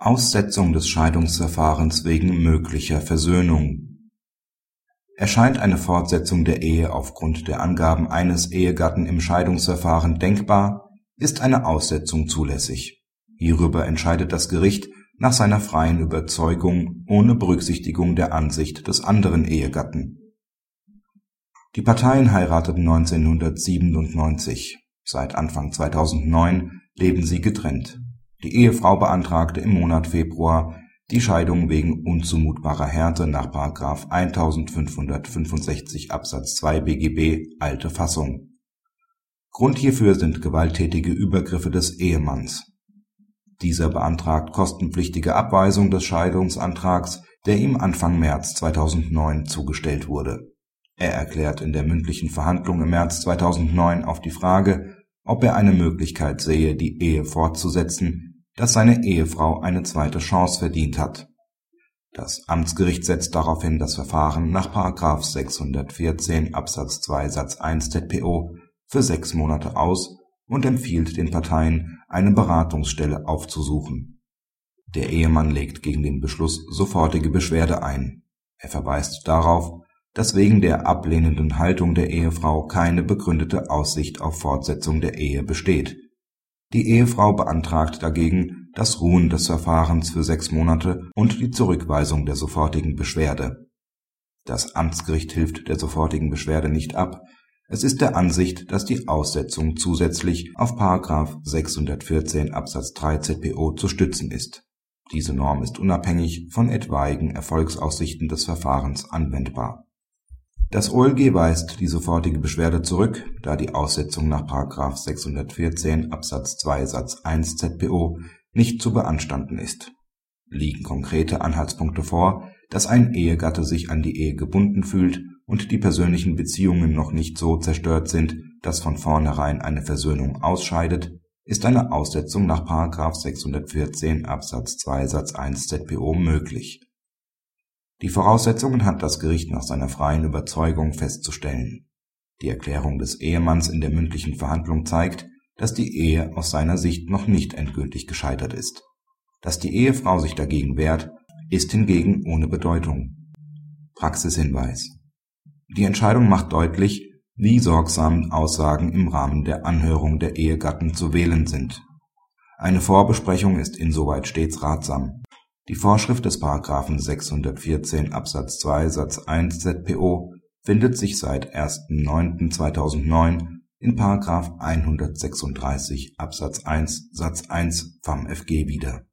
Aussetzung des Scheidungsverfahrens wegen möglicher Versöhnung Erscheint eine Fortsetzung der Ehe aufgrund der Angaben eines Ehegatten im Scheidungsverfahren denkbar, ist eine Aussetzung zulässig. Hierüber entscheidet das Gericht nach seiner freien Überzeugung ohne Berücksichtigung der Ansicht des anderen Ehegatten. Die Parteien heirateten 1997. Seit Anfang 2009 leben sie getrennt die Ehefrau beantragte im Monat Februar die Scheidung wegen unzumutbarer Härte nach § 1565 Absatz 2 BGB alte Fassung. Grund hierfür sind gewalttätige Übergriffe des Ehemanns. Dieser beantragt kostenpflichtige Abweisung des Scheidungsantrags, der ihm Anfang März 2009 zugestellt wurde. Er erklärt in der mündlichen Verhandlung im März 2009 auf die Frage, ob er eine Möglichkeit sehe, die Ehe fortzusetzen dass seine Ehefrau eine zweite Chance verdient hat. Das Amtsgericht setzt daraufhin das Verfahren nach § 614 Absatz 2 Satz 1 ZPO für sechs Monate aus und empfiehlt den Parteien, eine Beratungsstelle aufzusuchen. Der Ehemann legt gegen den Beschluss sofortige Beschwerde ein. Er verweist darauf, dass wegen der ablehnenden Haltung der Ehefrau keine begründete Aussicht auf Fortsetzung der Ehe besteht die Ehefrau beantragt dagegen das Ruhen des Verfahrens für sechs Monate und die Zurückweisung der sofortigen Beschwerde. Das Amtsgericht hilft der sofortigen Beschwerde nicht ab, es ist der Ansicht, dass die Aussetzung zusätzlich auf § 614 Absatz 3 ZPO zu stützen ist. Diese Norm ist unabhängig von etwaigen Erfolgsaussichten des Verfahrens anwendbar das OLG weist die sofortige Beschwerde zurück, da die Aussetzung nach § 614 Absatz 2 Satz 1 ZPO nicht zu beanstanden ist. Liegen konkrete Anhaltspunkte vor, dass ein Ehegatte sich an die Ehe gebunden fühlt und die persönlichen Beziehungen noch nicht so zerstört sind, dass von vornherein eine Versöhnung ausscheidet, ist eine Aussetzung nach § 614 Absatz 2 Satz 1 ZPO möglich die Voraussetzungen hat das Gericht nach seiner freien Überzeugung festzustellen. Die Erklärung des Ehemanns in der mündlichen Verhandlung zeigt, dass die Ehe aus seiner Sicht noch nicht endgültig gescheitert ist. Dass die Ehefrau sich dagegen wehrt, ist hingegen ohne Bedeutung. Praxishinweis Die Entscheidung macht deutlich, wie sorgsam Aussagen im Rahmen der Anhörung der Ehegatten zu wählen sind. Eine Vorbesprechung ist insoweit stets ratsam die Vorschrift des § 614 Absatz 2 Satz 1 ZPO findet sich seit 1.9.2009 in § 136 Absatz 1 Satz 1 FamFG wieder